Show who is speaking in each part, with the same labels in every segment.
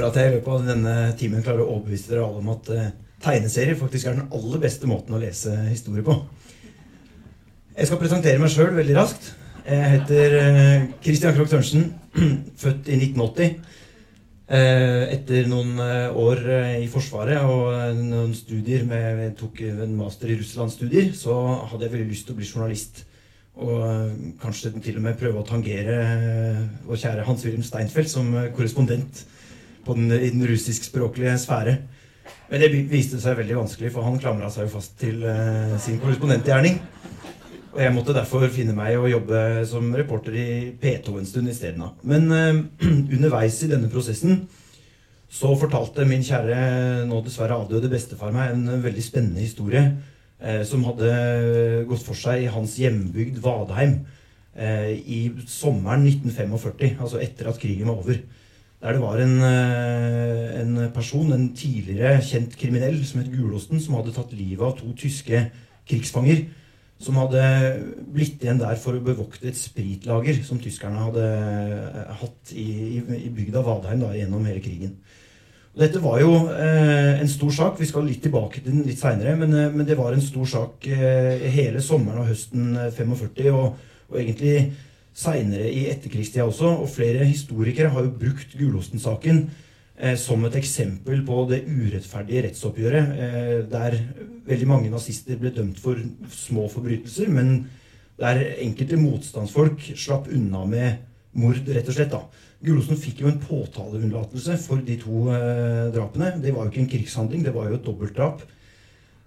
Speaker 1: håper at jeg i løpet av denne timen klarer å overbevise dere alle om at uh, tegneserier faktisk er den aller beste måten å lese historie på. Jeg skal presentere meg sjøl veldig raskt. Jeg heter uh, Christian Krogh Tørnsen, født i 1980. Uh, etter noen år i Forsvaret og noen studier med, Jeg tok en master i Russland-studier, så hadde jeg veldig lyst til å bli journalist. Og kanskje til og med prøve å tangere vår kjære Hans-Wilhelm Steinfeld som korrespondent på den, i den russiskspråklige sfære. Men det viste seg veldig vanskelig, for han klamra seg jo fast til uh, sin korrespondentgjerning. Og jeg måtte derfor finne meg å jobbe som reporter i P2 en stund isteden. Men uh, underveis i denne prosessen så fortalte min kjære, nå dessverre avdøde bestefar meg en veldig spennende historie uh, som hadde gått for seg i hans hjembygd Vadheim i sommeren 1945, altså etter at krigen var over. Der det var en, eh, en, person, en tidligere kjent kriminell som het Gulosten, som hadde tatt livet av to tyske krigsfanger. Som hadde blitt igjen der for å bevokte et spritlager som tyskerne hadde eh, hatt i, i, i bygda Vadheim da, gjennom hele krigen. Og dette var jo eh, en stor sak. Vi skal litt tilbake til den litt seinere. Men, eh, men, det var en stor sak eh, hele sommeren og høsten 45. Og, og egentlig seinere i etterkrigstida også. Og flere historikere har jo brukt Gulosten-saken eh, som et eksempel på det urettferdige rettsoppgjøret, eh, der veldig mange nazister ble dømt for små forbrytelser, men der enkelte motstandsfolk slapp unna med mord, rett og slett. da. Gulosen fikk jo en påtaleunnlatelse for de to eh, drapene. Det var jo ikke en krigshandling, det var jo et dobbeltdrap.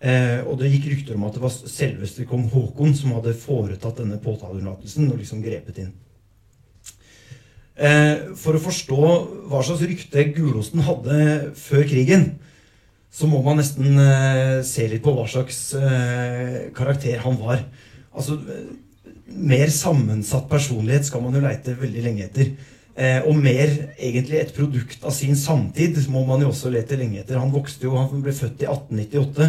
Speaker 1: Eh, og det gikk rykter om at det var selveste kong Haakon som hadde foretatt denne påtaleunnlatelsen og liksom grepet inn. Eh, for å forstå hva slags rykte Gulosten hadde før krigen, så må man nesten eh, se litt på hva slags eh, karakter han var. Altså, Mer sammensatt personlighet skal man jo leite veldig lenge etter. Eh, og mer egentlig et produkt av sin samtid må man jo også lete lenge etter. Han vokste jo, han ble født i 1898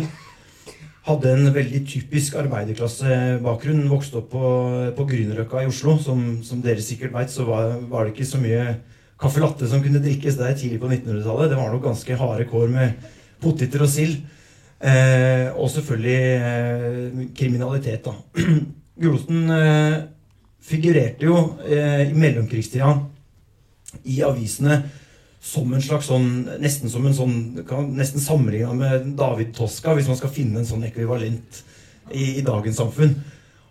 Speaker 1: hadde en veldig typisk arbeiderklassebakgrunn. Vokste opp på, på Grünerløkka i Oslo. Som, som dere sikkert veit, så var, var, det ikke så mye caffè latte som kunne drikkes der tidlig på 1900-tallet. Det var nok ganske harde kår med poteter og sild. Eh, og selvfølgelig eh, kriminalitet, da. Gulosten eh, figurerte jo eh, i mellomkrigstida i avisene som en slags sånn Nesten som en sånn kan Nesten sammenligna med David Toska, hvis man skal finne en sånn ekvivalent i, i dagens samfunn.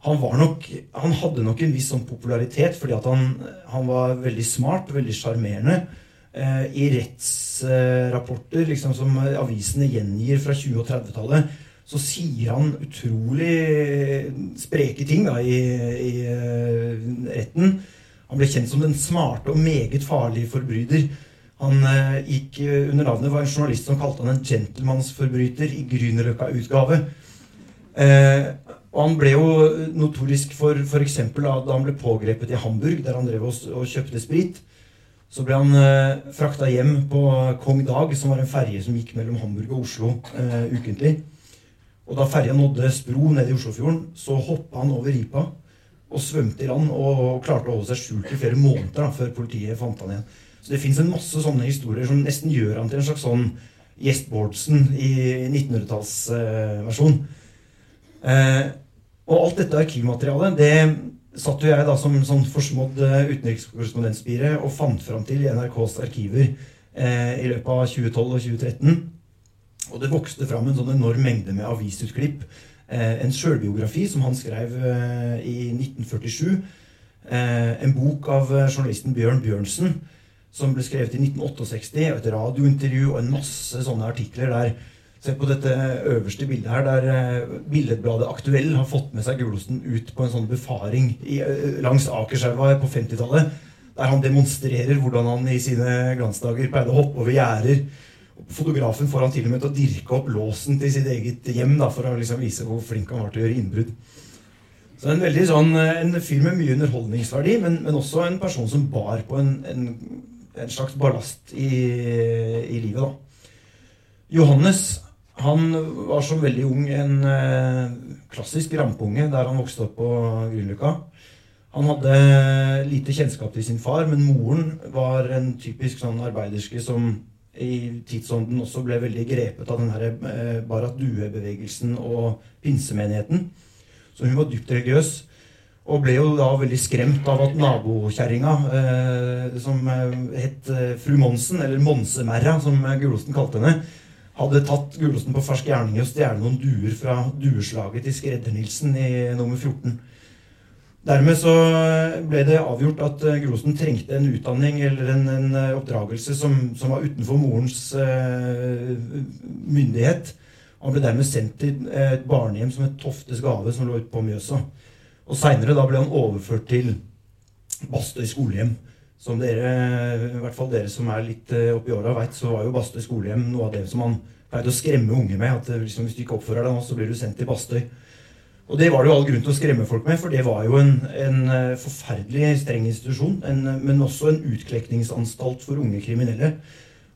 Speaker 1: Han, nok, han hadde nok en viss sånn popularitet fordi at han, han var veldig smart, veldig sjarmerende. Eh, I rettsrapporter liksom, som avisene gjengir fra 20- og 30-tallet, så sier han utrolig spreke ting da, i, i eh, retten. Han ble kjent som den smarte og meget farlige forbryter. Han eh, gikk eh, under navnet var en journalist som kalte han en gentlemansforbryter i Grünerløkka-utgave. Eh, og han ble jo notorisk for f.eks. da han ble pågrepet i Hamburg, der han drev og, og kjøpte sprit. Så ble han eh, frakta hjem på Kong Dag, som var en ferje som gikk mellom Hamburg og Oslo eh, ukentlig. Og da ferja nådde Spro nede i Oslofjorden, så hoppa han over ripa og svømte i land og, og klarte å holde seg skjult i flere måneder da, før politiet fant han igjen. Så det fins en masse sånne historier som nesten gjør han til en slags sånn Gjest Bårdsen i 1900-tallsversjon. Eh, og alt dette arkivmaterialet det satt jo jeg da som sånn forsmådd eh, utenrikskorrespondentspire og fant fram til i NRKs arkiver eh, i løpet av 2012 og 2013. Og det vokste fram en sånn enorm mengde med avisutklipp. Eh, en sjølbiografi som han skrev eh, i 1947. Eh, en bok av journalisten Bjørn Bjørnsen som ble skrevet i 1968, og et radiointervju og en masse sånne artikler der. Se på dette øverste bildet her, der uh, billedbladet Aktuell har fått med seg Gulosten ut på en sånn befaring i, uh, langs Akerselva på 50-tallet. Der han demonstrerer hvordan han i sine glansdager pleide å hoppe over gjerder. Fotografen får han til og med til å dirke opp låsen til sitt eget hjem da, for å liksom vise hvor flink han var til å gjøre innbrudd. Så en veldig sånn, eh, en fyr med mye underholdningsverdi, men, men også en person som bar på en, en en slags ballast i, i livet, da. Johannes han var som veldig ung en eh, klassisk rampeunge der han vokste opp på Grünerløkka. Han hadde lite kjennskap til sin far, men moren var en typisk sånn arbeiderske som i tidsånden også ble veldig grepet av den her eh, Barat Due-bevegelsen og pinsemenigheten. Så hun var dypt religiøs. Og ble jo da veldig skremt av at nabokjerringa, eh, som eh, het eh, fru Monsen, eller Monsemerra, som Gulosten kalte henne, hadde tatt Gulosten på fersk gjerning og stjålet noen duer fra dueslaget til Skredder-Nilsen i nummer 14. Dermed så ble det avgjort at eh, Grosen trengte en utdanning eller en, en eh, oppdragelse som, som, var utenfor morens eh, myndighet. Han ble dermed sendt til et barnehjem som het Toftes gave, som lå ute på Mjøsa. Og Seinere ble han overført til Bastøy skolehjem. Som dere, i hvert fall dere som er litt eh, oppi åra, veit, så var jo Bastøy skolehjem noe av det som han pleide å skremme unge med. At liksom, hvis du ikke oppfører deg nå, så blir du sendt til Bastøy. Og det var det jo all grunn til å skremme folk med, for det var jo en, en eh, forferdelig streng institusjon. En, men også en utklekningsanstalt for unge kriminelle.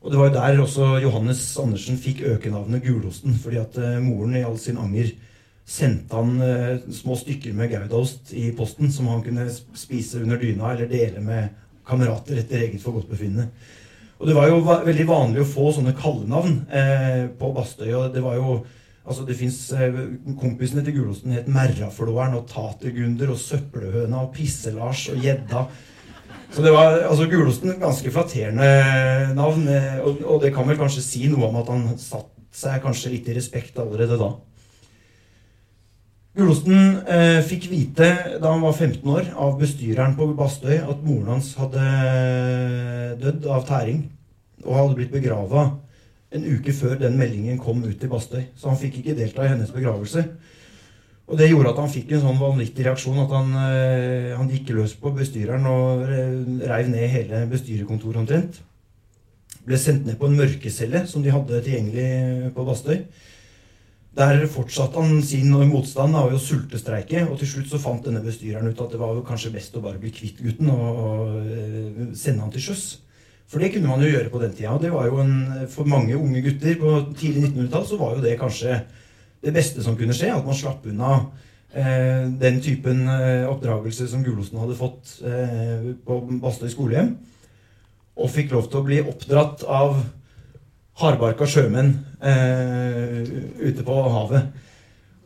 Speaker 1: Og det var jo der også Johannes Andersen fikk økenavnet Gulosten, fordi at moren i all sin anger sendte han uh, små stykker med goudaost i posten som han kunne spise under dyna eller dele med kamerater etter eget forgodtbefinnende. Og det var jo va veldig vanlig å få sånne kallenavn uh, på Bastøy, og det var jo Altså det fins eh, Kompisene til Gulosten het Merraflåeren og Tatergunder og Søppelhøna og Pisse-Lars og Gjedda. Så det var altså Gulosten ganske flatterende navn. Eh, og, og, det kan vel kanskje si noe om at han satt seg kanskje litt i respekt allerede da. Gulosten eh, fikk vite da han var 15 år, av bestyreren på Bastøy at moren hans hadde dødd av tæring og hadde blitt begrava en uke før den meldingen kom ut til Bastøy. Så han fikk ikke delta i hennes begravelse. Og det gjorde at han fikk en sånn vanvittig reaksjon at han, eh, han gikk løs på bestyreren og reiv ned hele bestyrekontoret omtrent. Ble sendt ned på en mørkecelle som de hadde tilgjengelig på Bastøy. Der fortsatte han sin motstand av å sultestreike, og til slutt så fant denne bestyreren ut at det var kanskje best å bare bli kvitt gutten og, og øh, sende han til sjøs. For det kunne man jo gjøre på den tida. Det var jo en, For mange unge gutter på tidlig 1900-tall så var jo det kanskje det beste som kunne skje. At man slapp unna eh, den typen eh, oppdragelse som Gulosen hadde fått eh, på Bastøy skolehjem. Og fikk lov til å bli oppdratt av hardbarka sjømenn eh, ute på havet.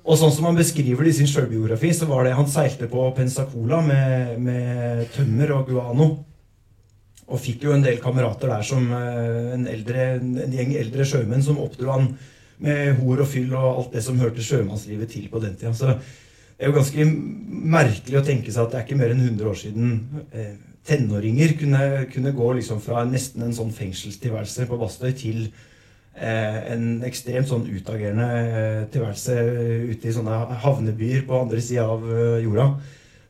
Speaker 1: Og sånn som han beskriver det i sin sjølbiografi, så var det han seilte på Pensacola med, med tømmer og guano. Og fikk jo en del kamerater der som eh, en, eldre, en gjeng eldre sjømenn som oppdro han med hor og fyll og alt det som hørte sjømannslivet til på den tida. Så det er jo ganske merkelig å tenke seg at det er ikke mer enn 100 år siden eh, tenåringer kunne, kunne gå liksom fra nesten en sånn fengselstilværelse på Bastøy til eh, en ekstremt sånn utagerende eh, tilværelse ute i sånne havnebyer på andre sida av eh, jorda.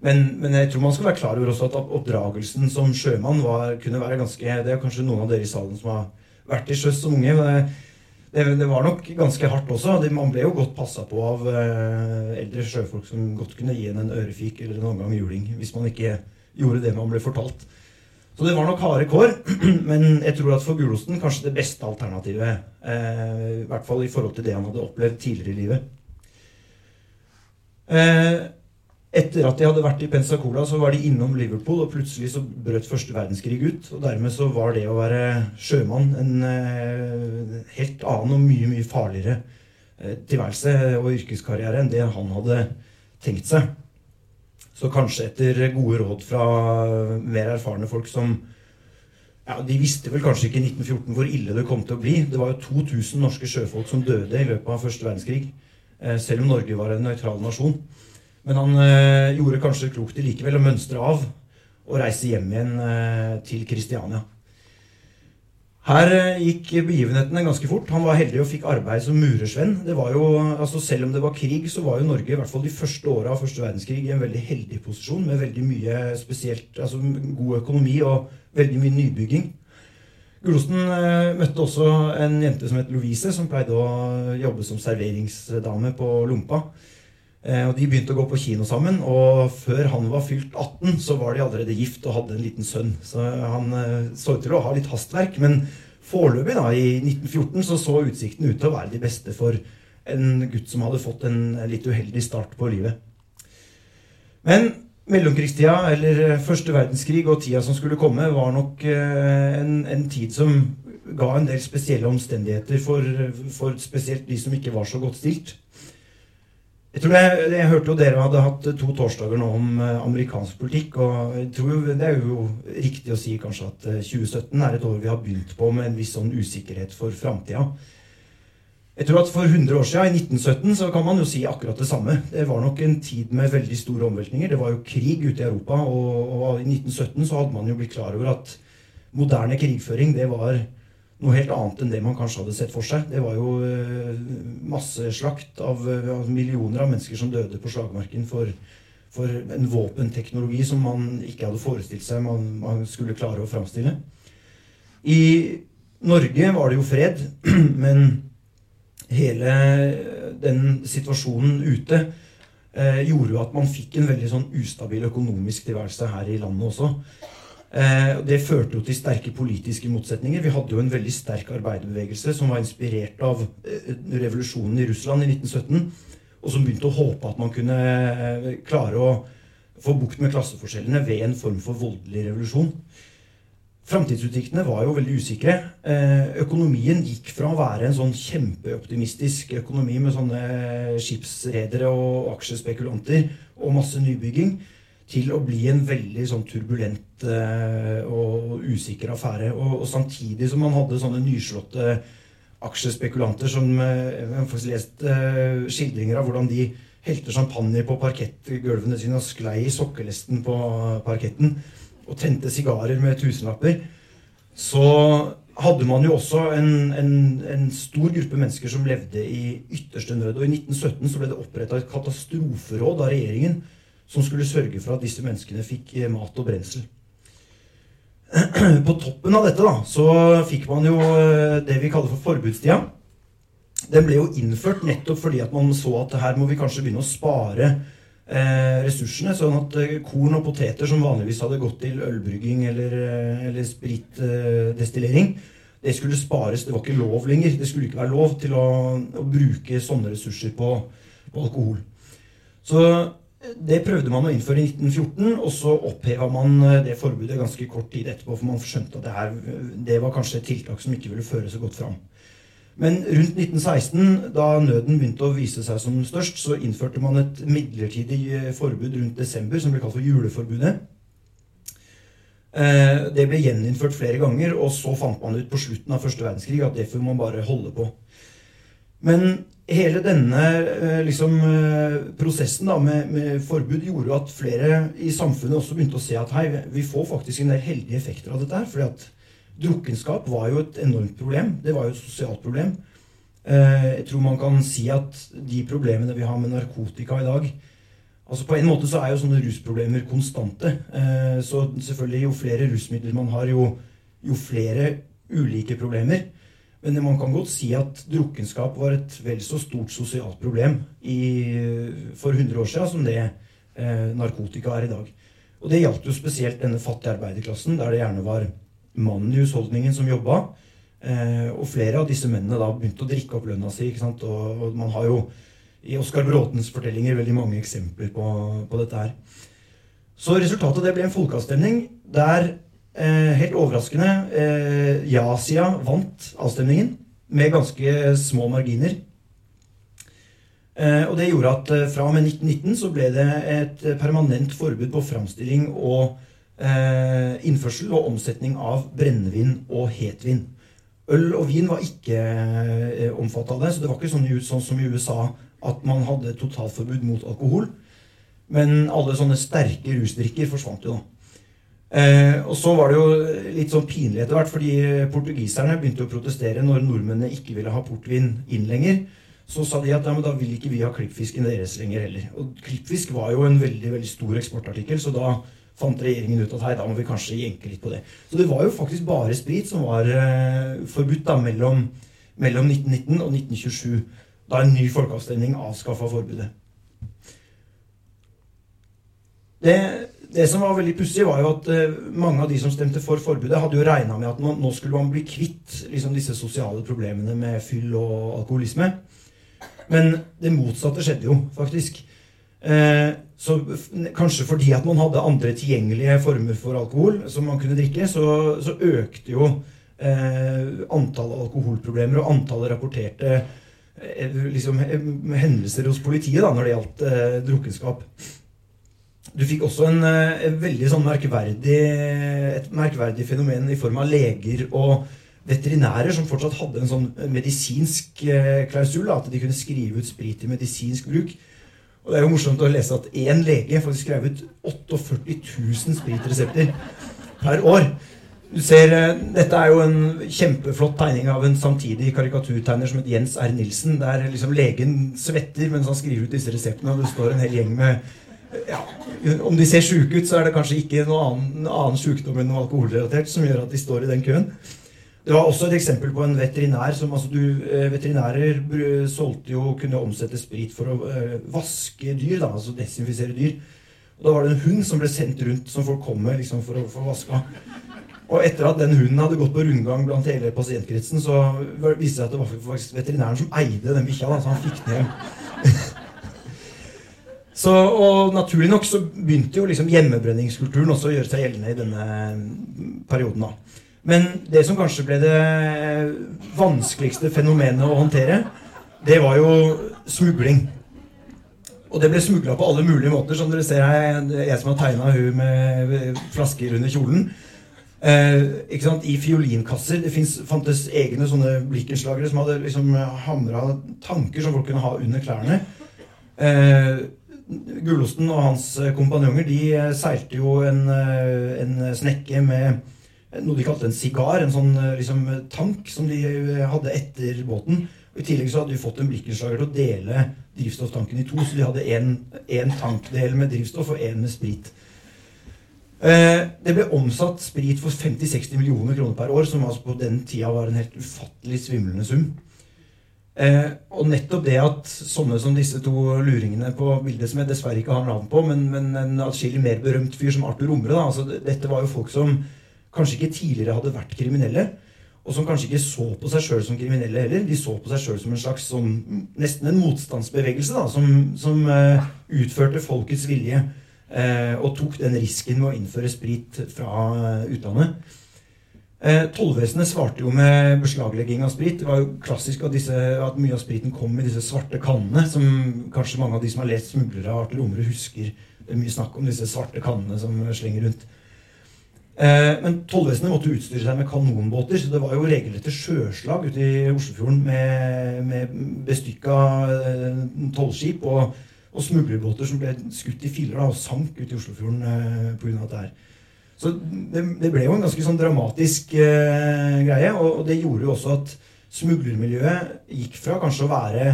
Speaker 1: Men, men, jeg tror man skal være klar over også at oppdragelsen som sjømann var, kunne være ganske Det er kanskje noen av dere i salen som har vært til sjøs som unge. men det, det, var nok ganske hardt også. Man ble jo godt passa på av eh, eldre sjøfolk som godt kunne gi en en ørefik eller en omgang juling hvis man ikke gjorde det man ble fortalt. Så det var nok harde kår. Men jeg tror at for Gulosten kanskje det beste alternativet. Eh, I hvert fall i forhold til det han hadde opplevd tidligere i livet. Eh, etter at de hadde vært i Pensacola, så var de innom Liverpool, og plutselig så brøt første verdenskrig ut. Og dermed så var det å være sjømann en eh, helt annen og mye, mye farligere eh, tilværelse og yrkeskarriere enn det han hadde tenkt seg. Så kanskje etter gode råd fra mer erfarne folk som ja, De visste vel kanskje ikke i 1914 hvor ille det kom til å bli. Det var jo 2000 norske sjøfolk som døde i løpet av første verdenskrig. Eh, selv om Norge var en nøytral nasjon. Men han øh, gjorde kanskje klokt i likevel å mønstre av og reise hjem igjen øh, til Kristiania. Her øh, gikk begivenhetene ganske fort. Han var heldig og fikk arbeid som murersvenn. Det var jo, altså Selv om det var krig, så var jo Norge i hvert fall de første åra av første verdenskrig i en veldig heldig posisjon med veldig mye spesielt, altså god økonomi og veldig mye nybygging. Gulosten møtte også en jente som het Louise, som pleide å jobbe som serveringsdame på Lompa. Eh, og De begynte å gå på kino sammen, og før han var fylt 18, så var de allerede gift og hadde en liten sønn. Så han eh, så ut til å ha litt hastverk. Men foreløpig, da, i 1914, så så utsikten ut til å være de beste for en gutt som hadde fått en litt uheldig start på livet. Men mellomkrigstida, eller første verdenskrig og tida som skulle komme, var nok eh, en, en tid som ga en del spesielle omstendigheter for, for spesielt de som ikke var så godt stilt. Jeg tror jeg, jeg hørte jo dere hadde hatt to torsdager nå om uh, amerikansk politikk. og jeg tror Det er jo riktig å si kanskje at uh, 2017 er et år vi har begynt på med en viss sånn usikkerhet for framtida. Jeg tror at For 100 år siden, i 1917, så kan man jo si akkurat det samme. Det var nok en tid med veldig store omveltninger. Det var jo krig ute i Europa. Og, og i 1917 så hadde man jo blitt klar over at moderne krigføring det var noe helt annet enn det man kanskje hadde sett for seg. Det var jo uh, masseslakt av, av, millioner av mennesker som døde på slagmarken for, for, en våpenteknologi som man ikke hadde forestilt seg man, man skulle klare å framstille. I Norge var det jo fred, men hele den situasjonen ute eh, gjorde jo at man fikk en veldig sånn ustabil økonomisk tilværelse her i landet også. Eh, det førte jo til sterke politiske motsetninger. Vi hadde jo en veldig sterk arbeiderbevegelse som var inspirert av eh, revolusjonen i Russland i 1917, og som begynte å håpe at man kunne eh, klare å få bukt med klasseforskjellene ved en form for voldelig revolusjon. Framtidsutsiktene var jo veldig usikre. Økonomien gikk fra å være en sånn kjempeoptimistisk økonomi med sånne skipsredere og aksjespekulanter og masse nybygging, til å bli en veldig sånn turbulent eh, og usikker affære. Og, og, samtidig som man hadde sånne nyslåtte aksjespekulanter som eh, Jeg har faktisk lest eh, skildringer av hvordan de helte champagne på parkettgulvene sine og sklei i sokkelesten på parketten og tente sigarer med tusenlapper. Så hadde man jo også en, en, en, stor gruppe mennesker som levde i ytterste nød. Og i 1917 så ble det oppretta et katastroferåd av regjeringen som skulle sørge for at disse menneskene fikk eh, mat og brensel. På toppen av dette da, så fikk man jo eh, det vi kaller for forbudstida. Den ble jo innført nettopp fordi at man så at her må vi kanskje begynne å spare eh, ressursene. Sånn at eh, korn og poteter som vanligvis hadde gått til ølbrygging eller, eller spritdestillering, eh, det skulle spares. Det var ikke lov lenger. Det skulle ikke være lov til å, å bruke sånne ressurser på, på alkohol. Så det prøvde man å innføre i 1914, og så oppheva man eh, det forbudet ganske kort tid etterpå, for man skjønte at det, her, det var kanskje et tiltak som ikke ville føre så godt fram. Men rundt 1916, da nøden begynte å vise seg som størst, så innførte man et midlertidig eh, forbud rundt desember som ble kalt for juleforbudet. Eh, det ble gjeninnført flere ganger, og så fant man ut på slutten av første verdenskrig at det får man bare holde på. Men hele denne eh, liksom, eh, prosessen da, med, med, forbud gjorde at flere i samfunnet også begynte å se at hei, vi får faktisk en del heldige effekter av dette. her, fordi at drukkenskap var jo et enormt problem. Det var jo et sosialt problem. Eh, jeg tror man kan si at de problemene vi har med narkotika i dag altså På en måte så er jo sånne rusproblemer konstante. Så selvfølgelig, jo flere rusmidler man har, jo, jo flere ulike problemer. Men man kan godt si at drukkenskap var et vel så stort sosialt problem i, for 100 år siden som det eh, narkotika er i dag. Og det gjaldt jo spesielt denne fattige arbeiderklassen, der det gjerne var mannen i husholdningen som jobba. Eh, og flere av disse mennene da begynte å drikke opp lønna si. ikke sant? Og, og man har jo i Oskar Bråtens fortellinger veldig mange eksempler på, på dette her. Så resultatet det ble en folkeavstemning der Eh, helt overraskende. Eh, ja-sida vant avstemningen med ganske små marginer. Eh, og det gjorde at eh, fra og med 1919 så ble det et permanent forbud på framstilling og eh, innførsel og omsetning av brennevin og hetvin. Øl og vin var ikke eh, omfattet av det, så det var ikke sånn, sånn som i USA at man hadde totalforbud mot alkohol. Men alle sånne sterke rusdrikker forsvant jo da. Eh, og så var det jo litt sånn pinlig etter hvert, fordi portugiserne begynte å protestere når nordmennene ikke ville ha portvin inn lenger. Så sa de at ja, men da vil ikke vi ha klippfisken deres lenger heller. Og klippfisk var jo en veldig veldig stor eksportartikkel, så da fant regjeringen ut at hei, da må vi kanskje jenke litt på det. Så det var jo faktisk bare sprit som var eh, forbudt da mellom, mellom 1919 og 1927, da en ny folkeavstemning avskaffa forbudet. Det det som var veldig pussig, var jo at uh, mange av de som stemte for forbudet, hadde jo regna med at nå, nå, skulle man bli kvitt liksom, disse sosiale problemene med fyll og alkoholisme. Men det motsatte skjedde jo, faktisk. Eh, så kanskje fordi at man hadde andre tilgjengelige former for alkohol som man kunne drikke, så, så økte jo Eh, antallet alkoholproblemer og antallet rapporterte eh, liksom, eh, hendelser hos politiet da, når det gjaldt eh, drukkenskap. Du fikk også en, eh, en veldig sånn merkverdig, et merkverdig fenomen i form av leger og veterinærer som fortsatt hadde en sånn medisinsk eh, klausul. At de kunne skrive ut sprit til medisinsk bruk. Og det er jo morsomt å lese at én lege faktisk skrev ut 48 000 spritresepter per år. Du ser, eh, Dette er jo en kjempeflott tegning av en samtidig karikaturtegner som het Jens R. Nilsen. Der liksom legen svetter mens han skriver ut disse reseptene, og det står en hel gjeng med ja, Om de ser sjuke ut, så er det kanskje ikke noen annen, annen sykdom enn noe alkoholrelatert som gjør at de står i den køen. Det var også et eksempel på en veterinær som altså du, eh, Veterinærer solgte jo, kunne omsette sprit for å uh, vaske dyr, da, altså desinfisere dyr. Og Da var det en hund som ble sendt rundt som folk kom med liksom, for å få vaska. Og etter at den hunden hadde gått på rundgang blant hele pasientkretsen, så viste det seg at det var faktisk veterinæren som eide den bikkja. Så han fikk den hjem. Så, og naturlig nok så begynte jo liksom hjemmebrenningskulturen også å gjøre seg gjeldende i denne perioden. da. Men det som kanskje ble det vanskeligste fenomenet å håndtere, det var jo smugling. Og det ble smugla på alle mulige måter. Som dere ser her, jeg som har tegna hun med flasker under kjolen. Eh, ikke sant? I fiolinkasser. Det finnes, fantes egne sånne blikkenslagere som hadde liksom hamra tanker som folk kunne ha under klærne. Eh, Gulosten og hans kompanjonger de seilte jo en, en snekke med noe de kalte en sigar, en sånn eh, liksom, tank som de eh, hadde etter båten. Og I tillegg så hadde de fått en blikkenslager til å dele drivstofftanken i to. Så de hadde én tankdel med drivstoff og én med sprit. Eh, det ble omsatt sprit for 50-60 millioner kroner per år, som altså på den tida var en helt ufattelig svimlende sum. Eh, og nettopp det at sånne som disse to luringene på bildet, som jeg dessverre ikke har navn på, men, men en atskillig mer berømt fyr som Arthur Omre altså Dette var jo folk som kanskje ikke tidligere hadde vært kriminelle, og som kanskje ikke så på seg sjøl som kriminelle heller. De så på seg sjøl som en slags som, nesten en motstandsbevegelse, da, som, som eh, utførte folkets vilje Eh, og tok den risken med å innføre sprit fra uh, utlandet. Uh, Tollvesenet svarte jo med beslaglegging av sprit. Det var jo klassisk at, disse, at, mye av spriten kom i disse svarte kannene, som kanskje mange av de som har lest 'Smuglere' av Artil Omre, husker. Det er mye snakk om disse svarte kannene som slenger rundt. Eh, men tollvesenet måtte utstyre seg med kanonbåter, så det var jo regelrette sjøslag ute i Oslofjorden med, med bestykka eh, tollskip og, og smuglerbåter som ble skutt i filler da, og sank ute i Oslofjorden eh, pga. dette her. Så det, det, ble jo en ganske sånn dramatisk eh, greie, og, og, det gjorde jo også at smuglermiljøet gikk fra kanskje å være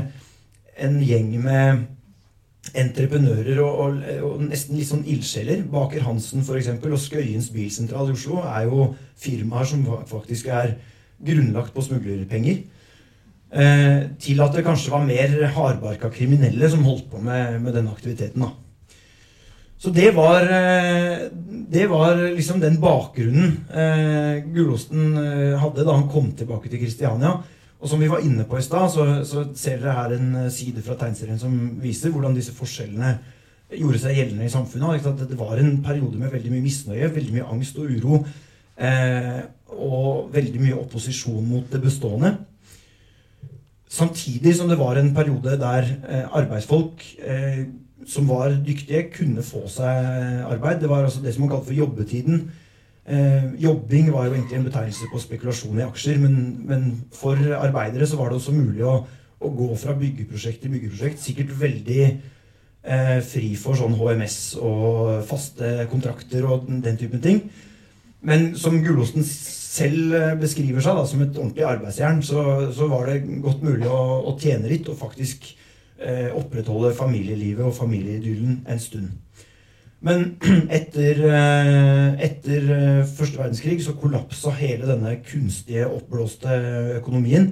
Speaker 1: en gjeng med entreprenører og, og, og, nesten litt sånn ildsjeler. Baker Hansen for eksempel, og Skøyens bilsentral i Oslo er jo firmaer som faktisk er grunnlagt på smuglerpenger. Eh, til at det kanskje var mer hardbarka kriminelle som holdt på med, med denne aktiviteten. da. Så det var, eh, det var liksom den bakgrunnen eh, Gulosten eh, hadde da han kom tilbake til Kristiania. Og som vi var inne på i stad, så, så, ser dere her en eh, side fra tegneserien som viser hvordan disse forskjellene gjorde seg gjeldende i samfunnet. Det var en periode med veldig mye misnøye, veldig mye angst og uro. Eh, og veldig mye opposisjon mot det bestående. Samtidig som det var en periode der eh, arbeidsfolk eh, som var dyktige, kunne få seg arbeid. Det var altså det som man kalte for jobbetiden. Eh, jobbing var jo egentlig en betegnelse på spekulasjon i aksjer, men, men, for arbeidere så var det også mulig å, å gå fra byggeprosjekt til byggeprosjekt. Sikkert veldig eh, fri for sånn HMS og faste kontrakter og den typen ting. Men som Gulosten selv eh, beskriver seg da, som et ordentlig arbeidsjern, så, så var det godt mulig å, å tjene litt og faktisk eh, opprettholde familielivet og familieidyllen en stund. Men etter, eh, etter eh, første verdenskrig så kollapsa hele denne kunstige, oppblåste økonomien.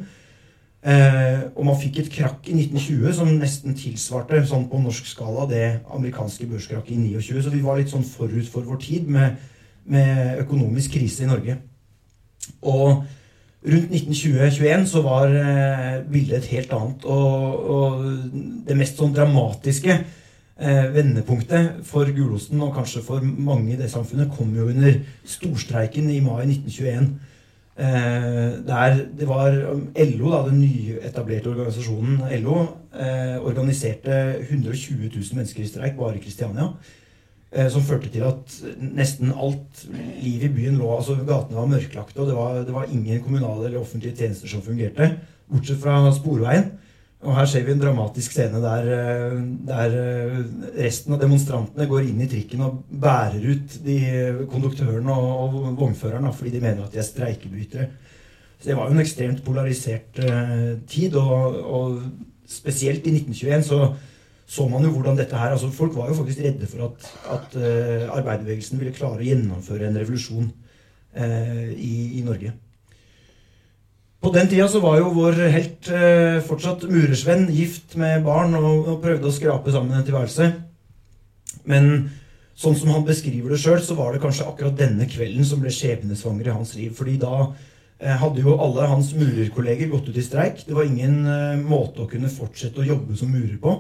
Speaker 1: Eh, og man fikk et krakk i 1920 som nesten tilsvarte sånn på norsk skala det amerikanske børskrakket i 29. Så vi var litt sånn forut for vår tid med, med økonomisk krise i Norge. Og rundt 1920-21 så var bildet et helt annet. Og, og det mest sånn dramatiske eh, vendepunktet for gulosten, og kanskje for mange i det samfunnet, kom jo under storstreiken i mai 1921. Eh, der det var LO, da, den nyetablerte organisasjonen LO, eh, organiserte 120 000 mennesker i streik bare i Kristiania. Eh, som førte til at nesten alt liv i byen lå altså Gatene var mørklagte, og det var, det var ingen kommunale eller offentlige tjenester som fungerte, bortsett fra Sporveien. Og her ser vi en dramatisk scene der, eh, der, eh, resten av demonstrantene går inn i trikken og bærer ut de konduktørene og, og vognføreren fordi de mener at de er streikebrytere. Så det var jo en ekstremt polarisert tid. Og, og, spesielt i 1921 så så man jo hvordan dette her altså Folk var jo faktisk redde for at, at uh, arbeiderbevegelsen ville klare å gjennomføre en revolusjon uh, i, i Norge. På den tida så var jo vår helt uh, fortsatt murersvenn, gift med barn og, og, prøvde å skrape sammen en tilværelse. Men sånn som han beskriver det sjøl, så var det kanskje akkurat denne kvelden som ble skjebnesvanger i hans liv. fordi da hadde jo alle hans murerkolleger gått ut i streik. Det var ingen måte å kunne fortsette å jobbe som murer på.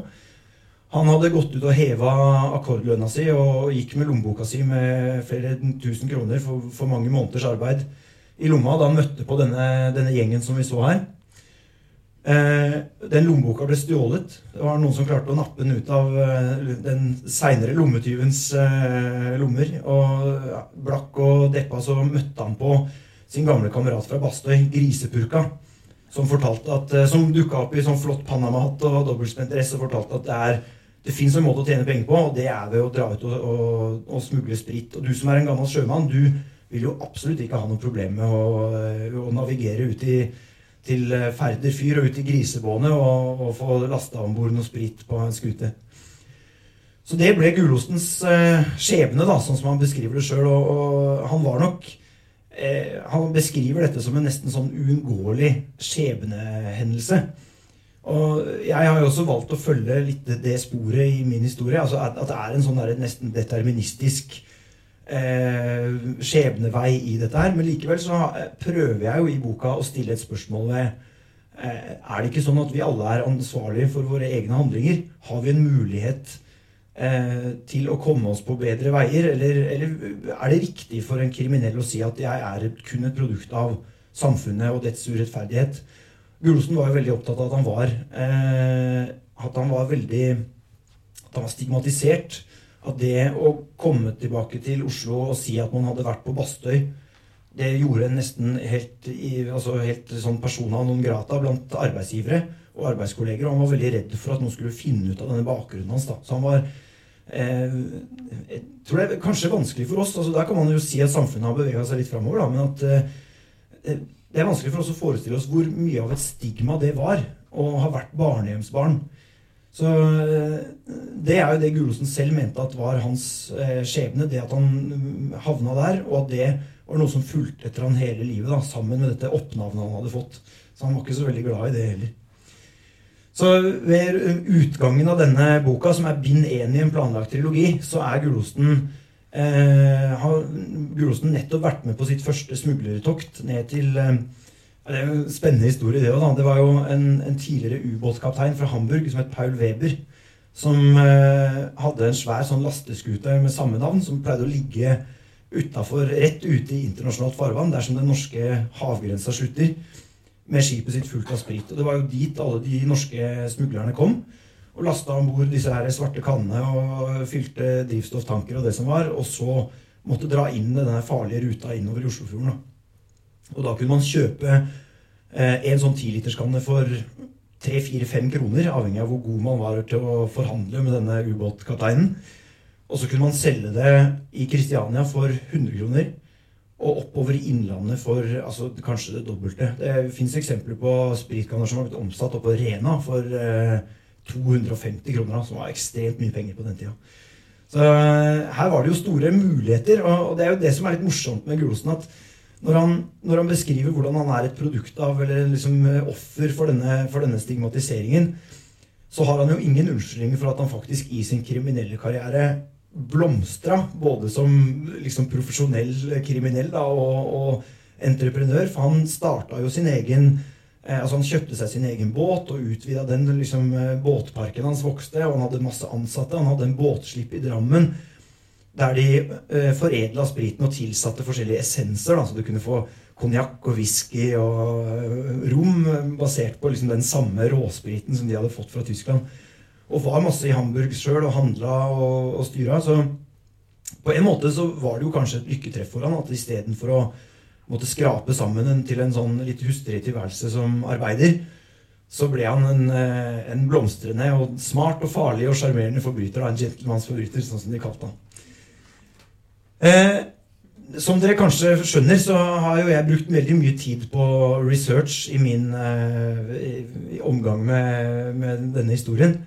Speaker 1: Han hadde gått ut og heva akkordlønna si og gikk med lommeboka si med flere tusen kroner for, for mange måneders arbeid i lomma da han møtte på denne, denne gjengen som vi så her. Eh, den lommeboka ble stjålet. Det var noen som klarte å nappe den ut av eh, den seinere lommetyvens eh, lommer. Og ja, blakk og deppa så møtte han på sin gamle kamerat fra Bastøy, Grisepurka, som, at, eh, som dukka opp i sånn flott Panama-hatt og dobbeltspent dress og fortalte at det er det fins en måte å tjene penger på, og det er ved å dra ut og, og, og smugle sprit. Og du som er en gammel sjømann, du vil jo absolutt ikke ha noe problem med å, eh, å navigere ut i, til eh, Færder fyr og ut i Grisebåndet og, og få lasta om bord noe sprit på en skute. Så det ble gulostens skjebne, da, sånn som han beskriver det sjøl. Og, og, han var nok eh, Han beskriver dette som en nesten sånn uunngåelig skjebnehendelse. Og jeg har jo også valgt å følge litt det sporet i min historie. altså At, at det er en sånn der, nesten deterministisk eh, skjebnevei i dette her. Men likevel så prøver jeg jo i boka å stille et spørsmål ved eh, Er det ikke sånn at vi alle er ansvarlige for våre egne handlinger? Har vi en mulighet eh, til å komme oss på bedre veier? Eller, eller, er det riktig for en kriminell å si at jeg er kun et produkt av samfunnet og dets urettferdighet? Gulosen var jo veldig opptatt av at han var, eh, at han var veldig at han var stigmatisert at det å komme tilbake til Oslo og si at man hadde vært på Bastøy, det gjorde en nesten helt, altså helt sånn persona non grata blant arbeidsgivere og arbeidskolleger. Og han var veldig redd for at noen skulle finne ut av denne bakgrunnen hans. da. Så han var eh, Jeg tror det er kanskje vanskelig for oss. altså Der kan man jo si at samfunnet har bevega seg litt framover, da, men at eh, det er vanskelig for oss å forestille oss hvor mye av et stigma det var å ha vært barnehjemsbarn. Så eh, Det er jo det Gulosen selv mente at var hans eh, skjebne. Det at han mm, havna der, og at det var noe som fulgte etter han hele livet. da, Sammen med dette oppnavnet han hadde fått. Så han var ikke så veldig glad i det heller. Så ved utgangen av denne boka, som er bind én i en planlagt trilogi, så er Gulosten eh, har Gulosten nettopp vært med på sitt første smuglertokt ned til eh, det er jo en spennende historie, det òg. Det var jo en, en tidligere ubåtkaptein fra Hamburg som het Paul Weber. Som eh, hadde en svær sånn lasteskute med samme navn, som pleide å ligge utenfor, rett ute i internasjonalt farvann, der som den norske havgrensa slutter, med skipet sitt fullt av sprit. Og Det var jo dit alle de norske smuglerne kom. Og lasta om bord disse her svarte kannene og fylte drivstofftanker og det som var. Og så måtte dra inn denne farlige ruta innover i Oslofjorden. da. Og da kunne man kjøpe eh, en sånn tiliterskanne for 3-4-5 kroner, avhengig av hvor god man var til å forhandle med denne ubåtkapteinen. Og så kunne man selge det i Kristiania for 100 kroner. Og oppover i Innlandet for altså, kanskje det dobbelte. Det fins eksempler på spritkanner som har blitt omsatt oppå Rena for eh, 250 kroner, som var ekstremt mye penger på den tida. Så eh, her var det jo store muligheter, og, og det er jo det som er litt morsomt med Gulosen. at når han, når han, beskriver hvordan han er et produkt av, eller liksom eh, offer for denne, for denne, stigmatiseringen, så har han jo ingen unnskyldninger for at han faktisk i sin kriminelle karriere blomstra, både som liksom profesjonell kriminell da, og, og, entreprenør. For han starta jo sin egen eh, altså Han kjøpte seg sin egen båt og utvida den. liksom eh, Båtparken hans vokste, og han hadde masse ansatte. Han hadde en båtslipp i Drammen Der de eh, foredla spriten og tilsatte forskjellige essenser. Da, så du kunne få konjakk og whisky og eh, rom basert på liksom den samme råspriten som de hadde fått fra Tyskland. Og var masse i Hamburg sjøl og handla og, og styra. Så på en måte så var det jo kanskje et lykketreff for han at istedenfor å måtte skrape sammen en, til en sånn litt hustrig tilværelse som arbeider, så ble han en, eh, en, blomstrende og smart og farlig og sjarmerende forbryter. Da, en gentlemansforbryter, sånn som de kalte han. Eh, som dere kanskje skjønner, så har jo jeg brukt veldig mye tid på research i min eh, i omgang med, med, denne historien.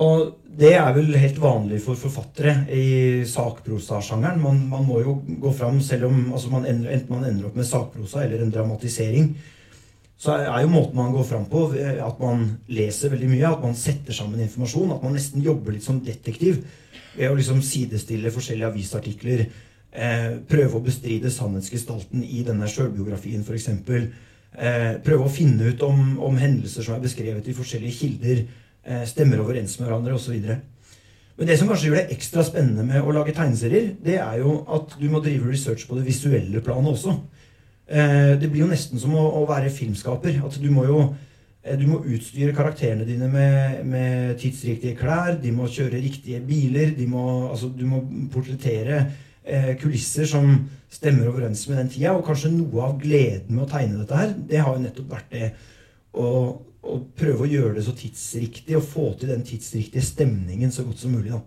Speaker 1: Og det er vel helt vanlig for forfattere i sakprosasjangeren. Man, man må jo gå fram selv om altså man ender, enten man ender opp med sakprosa eller en dramatisering. Så er jo måten man går fram på, at man leser veldig mye, at man setter sammen informasjon, at man nesten jobber litt som detektiv ved å liksom sidestille forskjellige avisartikler. Eh, prøve å bestride sannhetsgestalten i denne sjølbiografien, f.eks. Eh, prøve å finne ut om, om hendelser som er beskrevet i forskjellige kilder Eh, stemmer overens med hverandre osv. Men det som kanskje gjør det ekstra spennende med å lage tegneserier, det er jo at du må drive research på det visuelle planet også. Eh, det blir jo nesten som å være filmskaper. At du må jo eh, du må utstyre karakterene dine med, med tidsriktige klær. De må kjøre riktige biler. Må, altså, du må portrettere eh, kulisser som stemmer overens med den tida. Og kanskje noe av gleden med å tegne dette her, det har jo nettopp vært det å og prøve å gjøre det så tidsriktig og få til den tidsriktige stemningen så godt som mulig. da.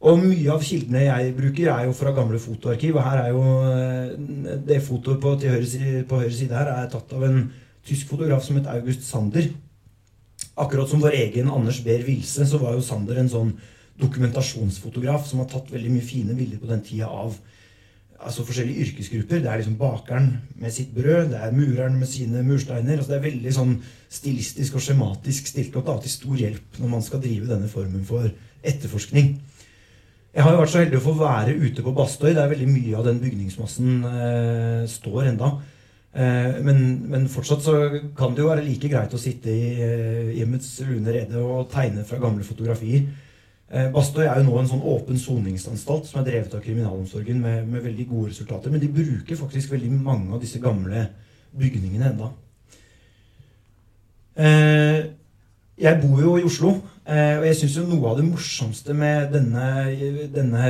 Speaker 1: Og mye av kildene jeg bruker, er jo fra gamle fotoarkiv. Og her er jo eh, det fotoet på, høyre på høyre side her er tatt av en tysk fotograf som het August Sander. Akkurat som vår egen Anders Behr Wilse, så var jo Sander en sånn dokumentasjonsfotograf som har tatt veldig mye fine bilder på den tida av altså forskjellige yrkesgrupper. Det er liksom bakeren med sitt brød, det er mureren med sine mursteiner. altså Det er veldig sånn stilistisk og skjematisk stilt opp da, til stor hjelp når man skal drive denne formen for etterforskning. Jeg har jo vært så heldig å få være ute på Bastøy, der veldig mye av den bygningsmassen eh, står enda. Eh, men, men, fortsatt så kan det jo være like greit å sitte i eh, hjemmets lune rede og tegne fra gamle fotografier. Eh, Bastøy er jo nå en sånn åpen soningsanstalt som er drevet av kriminalomsorgen med, med, veldig gode resultater. Men de bruker faktisk veldig mange av disse gamle bygningene enda. Eh, jeg bor jo i Oslo, eh, og jeg syns noe av det morsomste med denne, denne,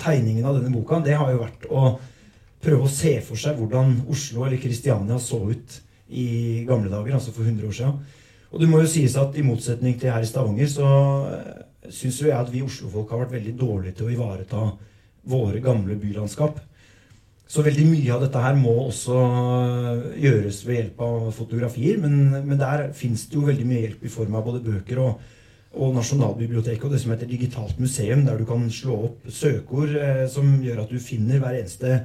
Speaker 1: tegningen av denne boka, det har jo vært å prøve å se for seg hvordan Oslo eller Kristiania så ut i gamle dager, altså for 100 år siden. Og det må jo sies at i motsetning til her i Stavanger, så syns jo jeg at vi oslofolk har vært veldig dårlige til å ivareta våre gamle bylandskap. Så veldig mye av dette her må også gjøres ved hjelp av fotografier. Men, men der fins det jo veldig mye hjelp i form av både bøker og, og Nasjonalbiblioteket og det som heter Digitalt museum, der du kan slå opp søkeord eh, som gjør at du finner hver eneste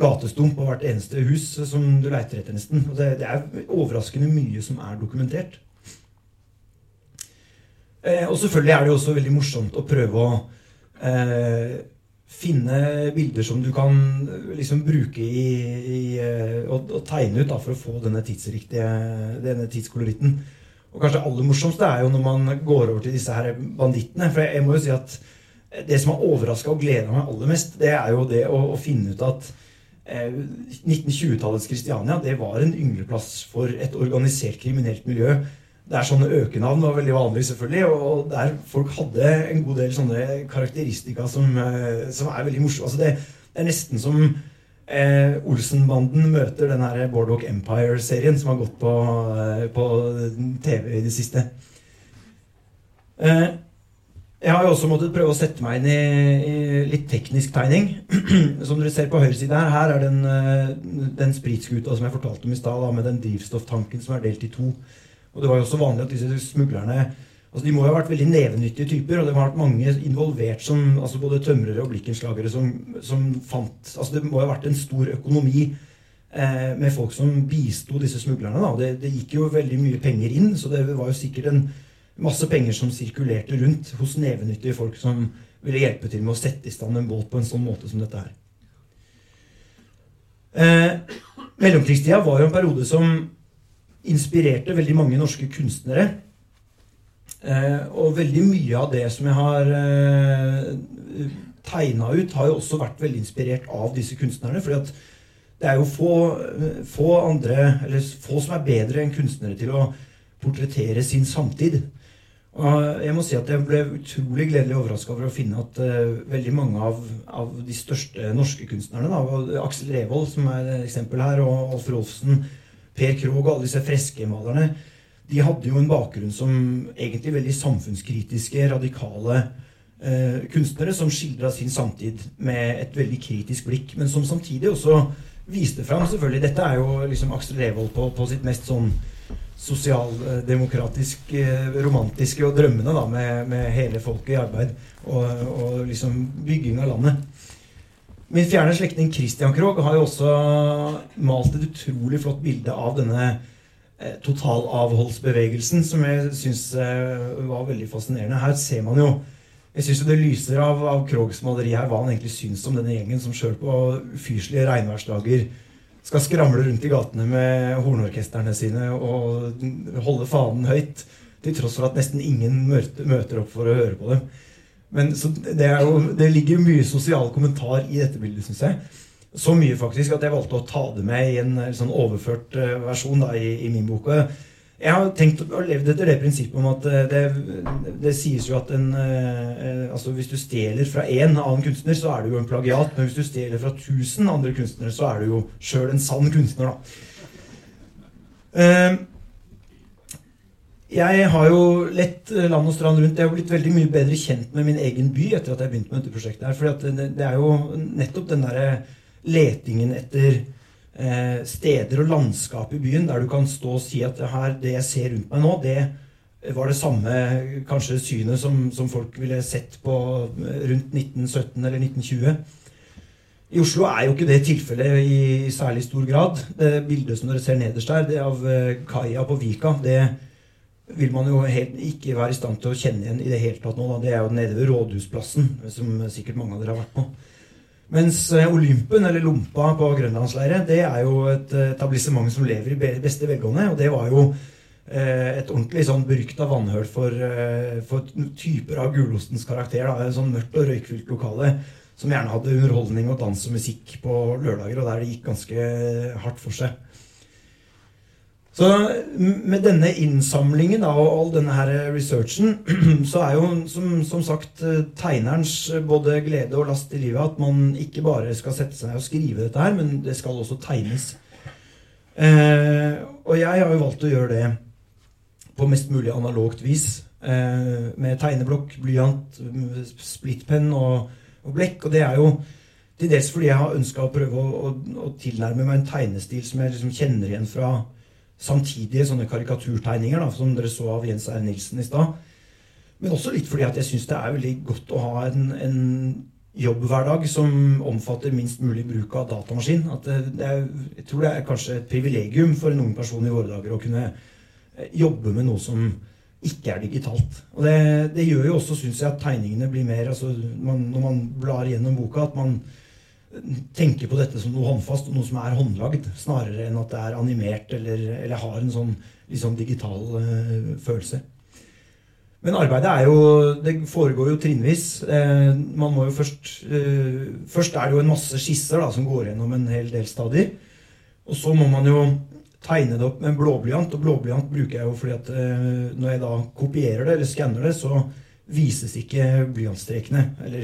Speaker 1: gatestump og hvert eneste hus som du leiter etter, nesten. Og det, det er overraskende mye som er dokumentert. Eh, og selvfølgelig er det jo også veldig morsomt å prøve å eh, finne bilder som du kan liksom bruke i, i og, og, tegne ut da, for å få denne tidsriktige denne tidskoloritten. Og kanskje aller morsomste er jo når man går over til disse her bandittene. For jeg, må jo si at det som har overraska og gleda meg aller mest, det er jo det å, å finne ut at eh, 1920-tallets Kristiania det var en yngleplass for et organisert kriminelt miljø der sånne økenavn var veldig vanlig, selvfølgelig. Og der folk hadde en god del sånne karakteristika som, eh, som er veldig morsomme. Altså det, det, er nesten som eh, Olsenbanden møter den her Boardwalk Empire-serien som har gått på, eh, på, TV i det siste. Eh, jeg har jo også måttet prøve å sette meg inn i, i litt teknisk tegning. Som dere ser på høyre side her, her er den, eh, den spritskuta som jeg fortalte om i stad, med den drivstofftanken som er delt i to. Og det var jo også vanlig at disse smuglerne altså De må jo ha vært veldig nevenyttige typer, og det har vært mange involvert som altså både tømrere og blikkenslagere som, som fant altså Det må jo ha vært en stor økonomi eh, med folk som bisto disse smuglerne. da, det, det, gikk jo veldig mye penger inn, så det var jo sikkert en masse penger som sirkulerte rundt hos nevenyttige folk som ville hjelpe til med å sette i stand en båt på en sånn måte som dette her. Eh, mellomkrigstida var jo en periode som inspirerte veldig mange norske kunstnere. Eh, og veldig mye av det som jeg har eh, tegna ut, har jo også vært veldig inspirert av disse kunstnerne. fordi at det er jo få, få andre, eller få som er bedre enn kunstnere til å portrettere sin samtid. Og jeg må si at jeg ble utrolig gledelig overraska over å finne at uh, veldig mange av, av, de største norske kunstnerne, da, Aksel Revold som er et eksempel her, og Alf Rolfsen, Per Krog og alle disse freskemalerne, de hadde jo en bakgrunn som egentlig veldig samfunnskritiske, radikale eh, kunstnere som skildra sin samtid med et veldig kritisk blikk, men som samtidig også viste fram selvfølgelig Dette er jo liksom Aksel Revold på, på sitt mest sånn sosialdemokratisk eh, romantiske og drømmende da, med, med, hele folket i arbeid og, og, liksom bygging av landet. Min fjerne slektning Christian Krogh har jo også malt et utrolig flott bilde av denne eh, totalavholdsbevegelsen, som jeg syns eh, var veldig fascinerende. Her ser man jo jeg syns det lyser av, av Krogs maleri her hva han egentlig syns om denne gjengen som sjøl på ufyselige regnværsdager skal skramle rundt i gatene med hornorkestrene sine og holde fanen høyt. Til tross for at nesten ingen møter opp for å høre på dem. Men det, jo, det, ligger mye sosial kommentar i dette bildet, syns jeg. Så mye faktisk at jeg valgte å ta det med i en sånn overført uh, versjon da, i, i, min bok. Jeg har tenkt og levd etter det prinsippet om at eh, det, det sies jo at en eh, altså Hvis du stjeler fra én annen kunstner, så er du jo en plagiat. Men hvis du stjeler fra 1000 andre kunstnere, så er du jo sjøl en sann kunstner, da. Eh, jeg har jo lett land og strand rundt. Jeg har blitt veldig mye bedre kjent med min egen by etter at jeg begynte med dette prosjektet. her, For det, er jo nettopp den derre letingen etter Eh, steder og landskap i byen der du kan stå og si at det, her, det jeg ser rundt meg nå, det var det samme kanskje synet som, som folk ville sett på eh, rundt 1917 eller 1920. I Oslo er jo ikke det tilfellet i særlig stor grad. Det bildet som dere ser nederst der, det av eh, kaia på Vika, det vil man jo helt, ikke være i stand til å kjenne igjen i det hele tatt nå. Da. Det er jo nede ved Rådhusplassen, som sikkert mange av dere har vært på. Mens eh, Olympen, eller Lompa på grønlandsleiret, det er jo et eh, etablissement som lever i beste velgående. Og det var jo eh, et ordentlig sånn berykta vannhøl for, for, typer av Gulostens karakter. Da. En sånn mørkt og røykfylt lokale som gjerne hadde underholdning og dans og musikk på lørdager, og der det gikk ganske hardt for seg. Så med denne innsamlingen av all denne her researchen, så er jo som, som, sagt eh, tegnerens eh, både glede og last i livet at man ikke bare skal sette seg ned og skrive dette her, men det skal også tegnes. Eh, og jeg har jo valgt å gjøre det på mest mulig analogt vis. Eh, med tegneblokk, blyant, splittpenn og, og, blekk. Og det er jo til dels fordi jeg har ønska å prøve å, å, å, tilnærme meg en tegnestil som jeg liksom kjenner igjen fra samtidige sånne karikaturtegninger, da, som dere så av Jens R. Nilsen i stad. Men også litt fordi at jeg syns det er veldig godt å ha en, en jobbhverdag som omfatter minst mulig bruk av datamaskin. At det, det er, jeg tror det er kanskje et privilegium for en ung person i våre dager å kunne eh, jobbe med noe som ikke er digitalt. Og det, det gjør jo også, syns jeg, at tegningene blir mer altså man, Når man blar gjennom boka, at man tenker på dette som noe håndfast og noe som er håndlagd, snarere enn at det er animert eller, eller har en sånn liksom digital uh, følelse. Men arbeidet er jo Det foregår jo trinnvis. Eh, man må jo først eh, Først er det jo en masse skisser da, som går gjennom en hel del stadier. Og så må man jo tegne det opp med en blåblyant. Og blåblyant bruker jeg jo fordi at eh, når jeg da kopierer det eller skanner det, så vises ikke blyantstrekene. Eller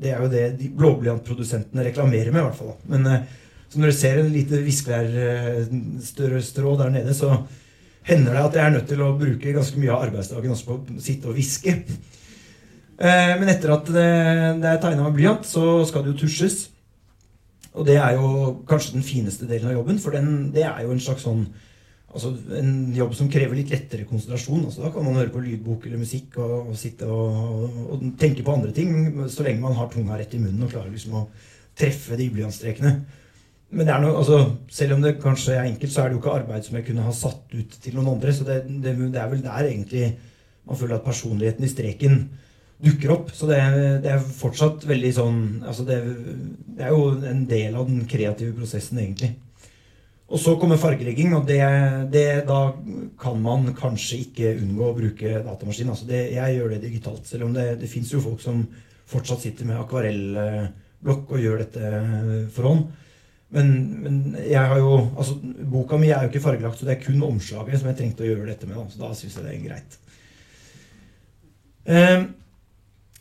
Speaker 1: det er jo det de blåblyantprodusentene reklamerer med, i hvert fall. Men eh, så når du ser en lite viskelærstrå der nede, så hender det at jeg er nødt til å bruke ganske mye av arbeidsdagen også på å sitte og hviske. Eh, men etter at det er tegna med blyant, så skal det jo tusjes. Og det er jo kanskje den fineste delen av jobben, for den, det er jo en slags sånn altså en jobb som krever litt lettere konsentrasjon. Altså, da kan man høre på lydbok eller musikk og, og sitte og, og, tenke på andre ting så lenge man har tunga rett i munnen og klarer liksom å treffe de blyantstrekene. Men noe, altså, selv om det kanskje er enkelt, så er det jo ikke arbeid som jeg kunne ha satt ut til noen andre. Så det, det, det er vel der egentlig man føler at personligheten i streken dukker opp. Så det, det er fortsatt veldig sånn altså det, det er jo en del av den kreative prosessen, egentlig. Og så kommer fargelegging, og det, det, da kan man kanskje ikke unngå å bruke datamaskin. Altså det, jeg gjør det digitalt, selv om det, det fins jo folk som fortsatt sitter med akvarellblokk og gjør dette for hånd. Men, men, jeg har jo altså, boka mi er jo ikke fargelagt, så det er kun omslaget som jeg trengte å gjøre dette med. Så da syns jeg det er greit. Eh,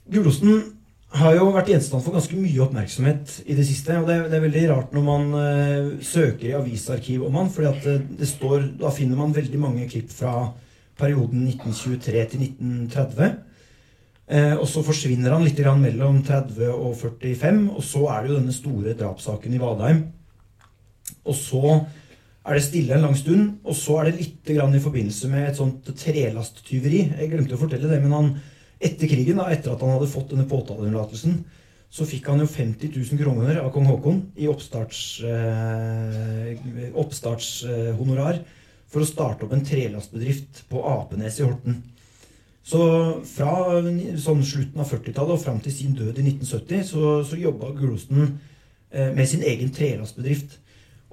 Speaker 1: Gulosten har jo vært gjenstand for ganske mye oppmerksomhet i det siste. Og det, det er veldig rart når man uh, søker i avisarkiv om han, for det, det står, da finner man veldig mange klipp fra perioden 1923 til 1930. Uh, og så forsvinner han litt mellom 30 og 45, og så er det jo denne store drapssaken i Vadheim. Og så er det stille en lang stund, og så er det litt i forbindelse med et sånt trelasttyveri. Jeg glemte å fortelle det, men han, etter krigen, da, etter at han hadde fått denne påtaleunnlatelsen, så fikk han jo 50 000 kroner av kong Haakon i oppstartshonorar eh, oppstarts, eh, for å starte opp en trelastbedrift på Apenes i Horten. Så fra sånn slutten av 40-tallet og fram til sin død i 1970 så, så jobba Gulosten eh, med sin egen trelastbedrift.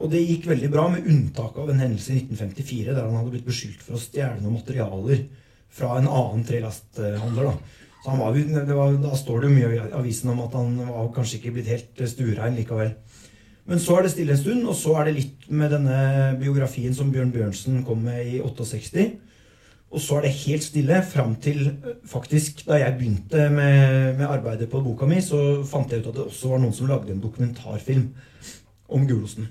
Speaker 1: Og det gikk veldig bra, med unntak av en hendelse i 1954 der han hadde blitt beskyldt for å stjele noen materialer fra en annen trelasthandler. Da. Så var, var, da står det jo mye i avisen om at han var kanskje ikke blitt helt stuerein likevel. Men så er det stille en stund, og så er det litt med denne biografien som Bjørn Bjørnsen kom med i 68. Og så er det helt stille fram til faktisk Da jeg begynte med, med, arbeidet på boka mi, så fant jeg ut at det også var noen som lagde en dokumentarfilm om Gulosen.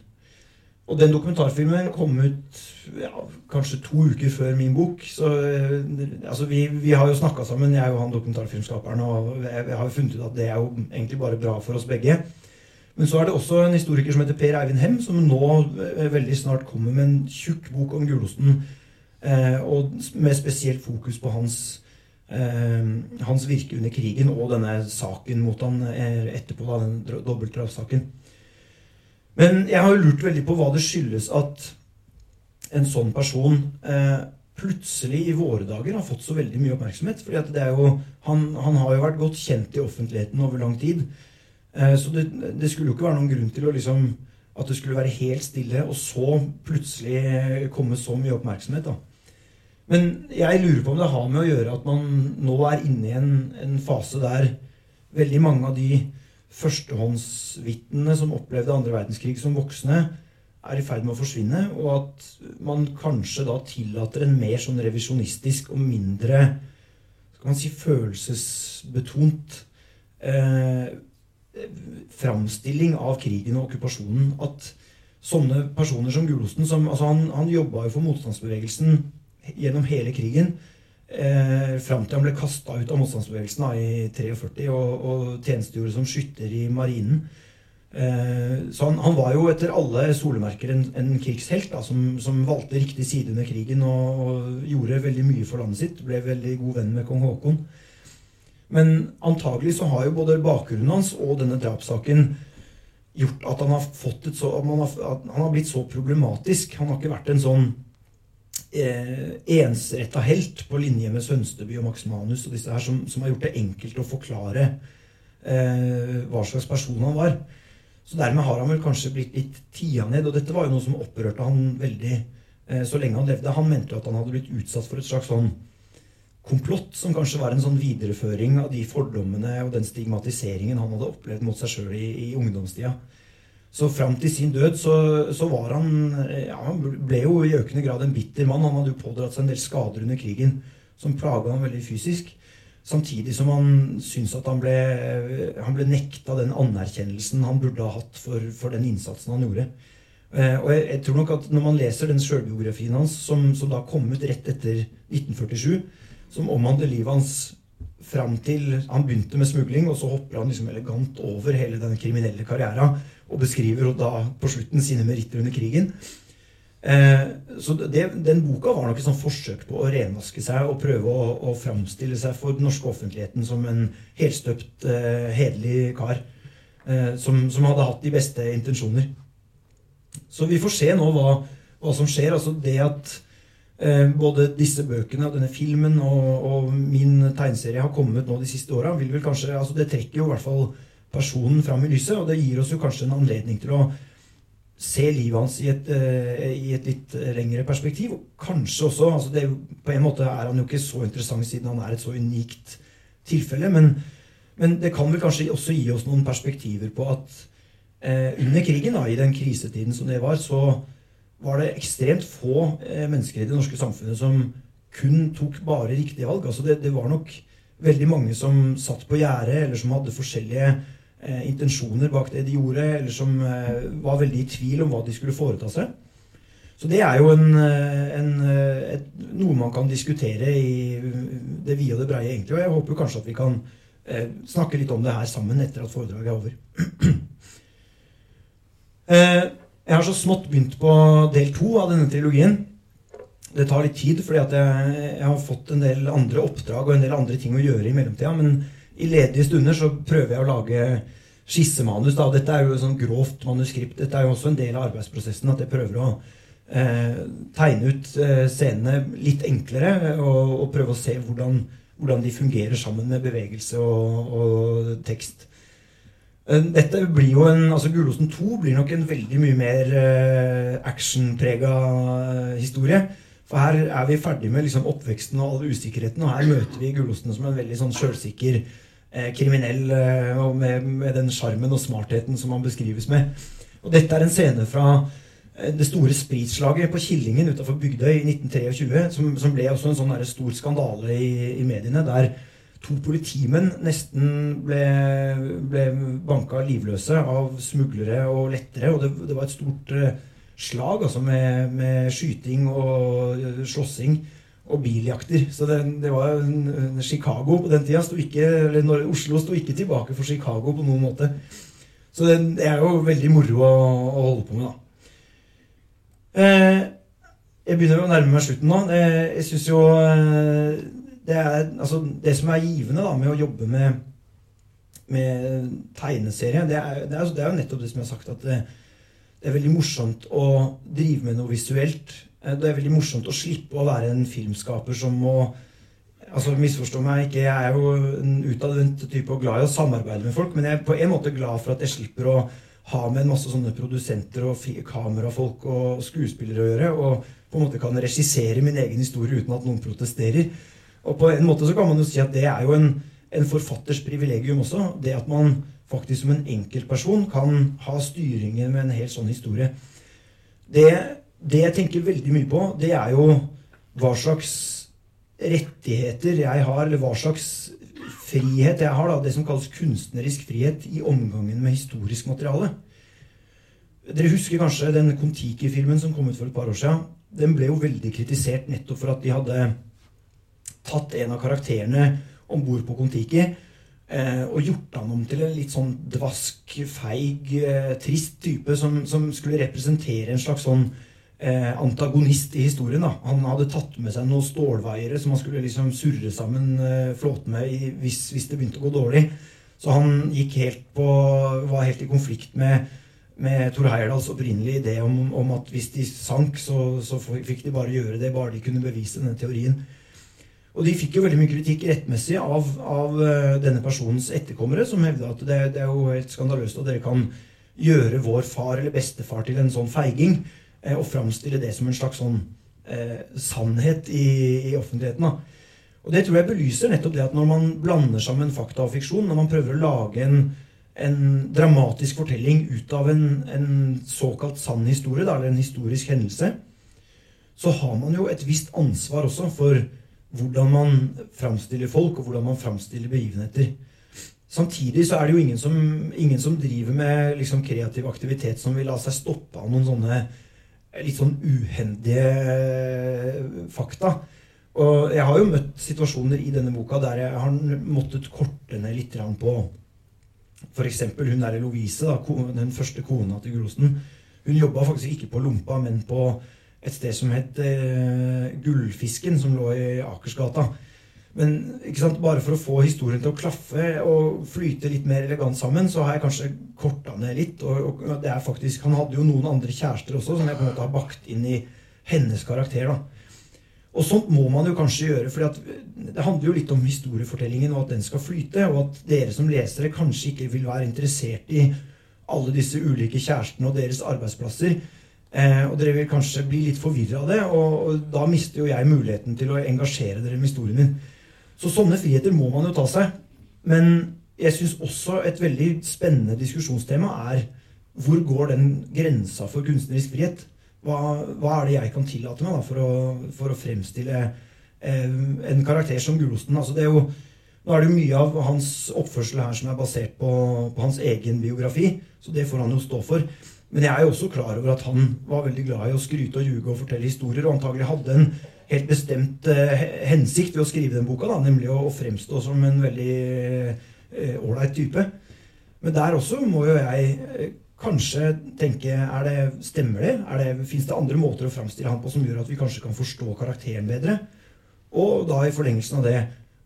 Speaker 1: Og den dokumentarfilmen kom ut ja, kanskje to uker før min bok. Så altså, vi, vi, har jo snakka sammen, jeg og han dokumentarfilmskaperen, og jeg har jo funnet ut at det er jo egentlig bare bra for oss begge. Men så er det også en historiker som heter Per Eivind Hem, som nå eh, veldig snart kommer med en tjukk bok om Gulosten Eh, og med spesielt fokus på hans, eh, hans virke under krigen og denne saken mot han eh, etterpå, da, den dobbeltdrapssaken. Men jeg har jo lurt veldig på hva det skyldes at en sånn person eh, plutselig i våre dager har fått så veldig mye oppmerksomhet. er jo, han, han har jo vært godt kjent i offentligheten over lang tid. Eh, så det, det, skulle jo ikke være noen grunn til å liksom, at det skulle være helt stille, og så plutselig komme så mye oppmerksomhet. da. Men jeg lurer på om det har med å gjøre at man nå er inne i en, en fase der veldig mange av de førstehåndsvitnene som opplevde andre verdenskrig som voksne, er i ferd med å forsvinne, og at man kanskje da tillater en mer sånn revisjonistisk og mindre skal man si, følelsesbetont eh, framstilling av krigen og okkupasjonen. At sånne personer som Gulosten som, altså Han, han jobba jo for motstandsbevegelsen gjennom hele krigen. Eh, fram til han ble kasta ut av motstandsbevegelsen da, i 43 og, og tjenestegjorde som skytter i marinen. Eh, så han, han, var jo etter alle solemerker en, en krigshelt da, som, som, valgte riktig side under krigen og, og, gjorde veldig mye for landet sitt. Ble veldig god venn med kong Haakon. Men antagelig så har jo både bakgrunnen hans og denne drapssaken gjort at han har, så, han har, han har blitt så problematisk. Han har ikke vært en sånn eh, ensretta helt på linje med Sønsteby og Max Manus og disse her, som, som har gjort det enkelt å forklare eh, hva slags person han var. Så dermed har han vel kanskje blitt litt tia ned. Og dette var jo noe som opprørte han veldig eh, så lenge han levde. Han mente jo at han hadde blitt utsatt for et slags sånn komplott, som kanskje var en sånn videreføring av de fordommene og den stigmatiseringen han hadde opplevd mot seg sjøl i, i ungdomstida. Så fram til sin død så, så var han ja, Han ble jo i økende grad en bitter mann. Han hadde jo pådratt seg en del skader under krigen som plaga ham veldig fysisk. Samtidig som han syntes at han ble, han ble nekta den anerkjennelsen han burde ha hatt for, for den innsatsen han gjorde. Eh, og jeg, jeg, tror nok at Når man leser den sjølbiografien hans, som, som, da kom ut rett etter 1947, som omhandler livet hans fram til han begynte med smugling, og så hopper han liksom elegant over hele den kriminelle karrieren og beskriver da på slutten sine meritter under krigen. Eh, så det, Den boka var nok et sånn forsøk på å renvaske seg og prøve å, å framstille seg for den norske offentligheten som en helstøpt, eh, hederlig kar eh, som, som, hadde hatt de beste intensjoner. Så vi får se nå hva, hva som skjer. altså det at eh, både disse bøkene og denne filmen og, og min tegneserie har kommet nå de siste åra, vil vel kanskje altså Det trekker jo i hvert fall personen fram i lyset. Og det gir oss jo kanskje en anledning til å se livet hans i et, uh, i et litt lengre perspektiv. Og kanskje også altså det, På en måte er han jo ikke så interessant siden han er et så unikt tilfelle. Men, Men det kan vel kanskje også gi oss noen perspektiver på at eh, under krigen, da, i den krisetiden som det var, så var det ekstremt få eh, mennesker i det norske samfunnet som kun tok bare riktige valg. Altså det, det var nok veldig mange som satt på gjerdet, eller som hadde forskjellige eh, intensjoner bak det de gjorde, eller som eh, var veldig i tvil om hva de skulle foreta seg. Så det er jo en, eh, en, eh, et, noe man kan diskutere i det vide og det breie, egentlig. Og jeg håper kanskje at vi kan eh, snakke litt om det her sammen etter at foredraget er over. eh, jeg har så smått begynt på del to av denne trilogien. Det tar litt tid, fordi jeg, jeg, har fått en del andre oppdrag og en del andre ting å gjøre i mellomtida. Men i ledige stunder så prøver jeg å lage skissemanus. Da. Dette er jo sånn grovt manuskript. Dette er jo også en del av arbeidsprosessen. At jeg prøver å eh, tegne ut eh, scenene litt enklere og, og, prøve å se hvordan, hvordan, de fungerer sammen med bevegelse og, og tekst. Eh, dette blir jo en, altså Gulosen 2 blir nok en veldig mye mer eh, actionprega eh, historie. For her er vi ferdig med liksom oppveksten og all usikkerheten, og her møter vi Gulosen som en veldig sånn sjølsikker eh, kriminell, eh, med, med den sjarmen og smartheten som han beskrives med. Og dette er en scene fra eh, det store spritslaget på Killingen utafor Bygdøy i 1923, som, som, ble også en sånn stor skandale i, i, mediene, der to politimenn nesten ble, ble banka livløse av smuglere og lettere. Og det, det var et stort eh, slag, altså med, med skyting og eh, slåssing og biljakter. Så det, det var en, Chicago på den tida. Ikke, eller Oslo sto ikke tilbake for Chicago på noen måte. Så det, det er jo veldig moro å, å holde på med, da. Eh, jeg begynner å nærme meg slutten nå. Eh, jeg syns jo eh, det, er, altså, det som er givende da, med å jobbe med, med tegneserie, det er, det, er, det er, jo nettopp det som jeg har sagt, at det, det er veldig morsomt å drive med noe visuelt. Eh, det er veldig morsomt å slippe å være en filmskaper som må altså Misforstå meg ikke, jeg er jo en utadvendt type og glad i å samarbeide med folk, men jeg er på en måte glad for at jeg slipper å ha med en masse sånne produsenter og kamerafolk og skuespillere å gjøre, og på en måte kan regissere min egen historie uten at noen protesterer. Og på en måte så kan man jo si at det er jo en, en forfatters privilegium også. Det at man faktisk som en enkeltperson kan ha styringen med en helt sånn historie. Det, det, jeg tenker veldig mye på, det er jo hva slags rettigheter jeg har, eller hva slags frihet jeg har, da, det som kalles kunstnerisk frihet, i omgangen med historisk materiale. Dere husker kanskje den Kon-Tiki-filmen som kom ut for et par år siden. Den ble jo veldig kritisert nettopp for at de hadde tatt en av karakterene om bord på Kon-Tiki Eh, og gjort han om til en litt sånn dvask, feig, eh, trist type som, som, skulle representere en slags sånn antagonist i historien. da. Han hadde tatt med seg noen stålveiere som han skulle liksom surre sammen eh, flåten med i, hvis, hvis, det begynte å gå dårlig. Så han gikk helt på, var helt i konflikt med, med Tor Heyerdahls opprinnelige idé om, om, at hvis de sank, så, så fikk de bare gjøre det, bare de kunne bevise denne teorien. Og de fikk jo veldig mye kritikk rettmessig av, av eh, denne personens etterkommere, som hevda at det, det, er jo helt skandaløst at dere kan gjøre vår far eller bestefar til en sånn feiging, eh, og framstille det som en slags sånn eh, sannhet i, i offentligheten. Da. Og det tror jeg belyser nettopp det at når man blander sammen fakta og fiksjon, når man prøver å lage en, en dramatisk fortelling ut av en, en såkalt sann historie, da, eller en historisk hendelse, så har man jo et visst ansvar også for hvordan man framstiller folk, og hvordan man framstiller begivenheter. Samtidig så er det jo ingen som, ingen som driver med liksom kreativ aktivitet som vil la seg stoppe av noen sånne litt sånn uhendige fakta. Og jeg har jo møtt situasjoner i denne boka der jeg har måttet korte ned litt på F.eks. hun der Lovise, da, den første kona til Grosen. Hun jobba faktisk ikke på Lompa, men på et sted som het eh, Gullfisken, som lå i Akersgata. Men bare for å få historien til å klaffe og flyte litt mer elegant sammen, så har jeg kanskje korta ned litt. Og, og det er faktisk, Han hadde jo noen andre kjærester også, som jeg på en måte har bakt inn i hennes karakter. da. Og sånt må man jo kanskje gjøre, for det handler jo litt om historiefortellingen, og at den skal flyte, og at dere som lesere kanskje ikke vil være interessert i alle disse ulike kjærestene og deres arbeidsplasser. Eh, og dere vil kanskje bli litt forvirra av det, og, og, da mister jo jeg muligheten til å engasjere dere med historien min. Så sånne friheter må man jo ta seg. Men jeg syns også et veldig spennende diskusjonstema er hvor går den grensa for kunstnerisk frihet? Hva, hva er det jeg kan tillate meg da, for, å, for å fremstille eh, en karakter som Gulosten? Altså, det er jo, nå er det jo mye av hans oppførsel her som er basert på, på hans egen biografi, så det får han jo stå for. Men jeg er jo også klar over at han var veldig glad i å skryte og ljuge og fortelle historier, og antagelig hadde en helt bestemt eh, hensikt ved å skrive den boka, da, nemlig å, fremstå som en veldig eh, ålreit type. Men der også må jo jeg eh, kanskje tenke er det, Stemmer det? det Fins det andre måter å framstille han på som gjør at vi kanskje kan forstå karakteren bedre? Og da i forlengelsen av det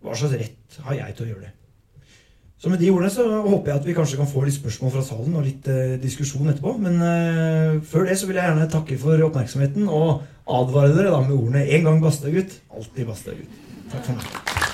Speaker 1: hva slags rett har jeg til å gjøre det? Så med de ordene så håper jeg at vi kanskje kan få litt spørsmål fra salen og litt eh, diskusjon etterpå. Men eh, før det så vil jeg gjerne takke for oppmerksomheten og advare dere da med ordene 'en gang Bastøy-gutt, alltid Bastøy-gutt'. Takk for meg.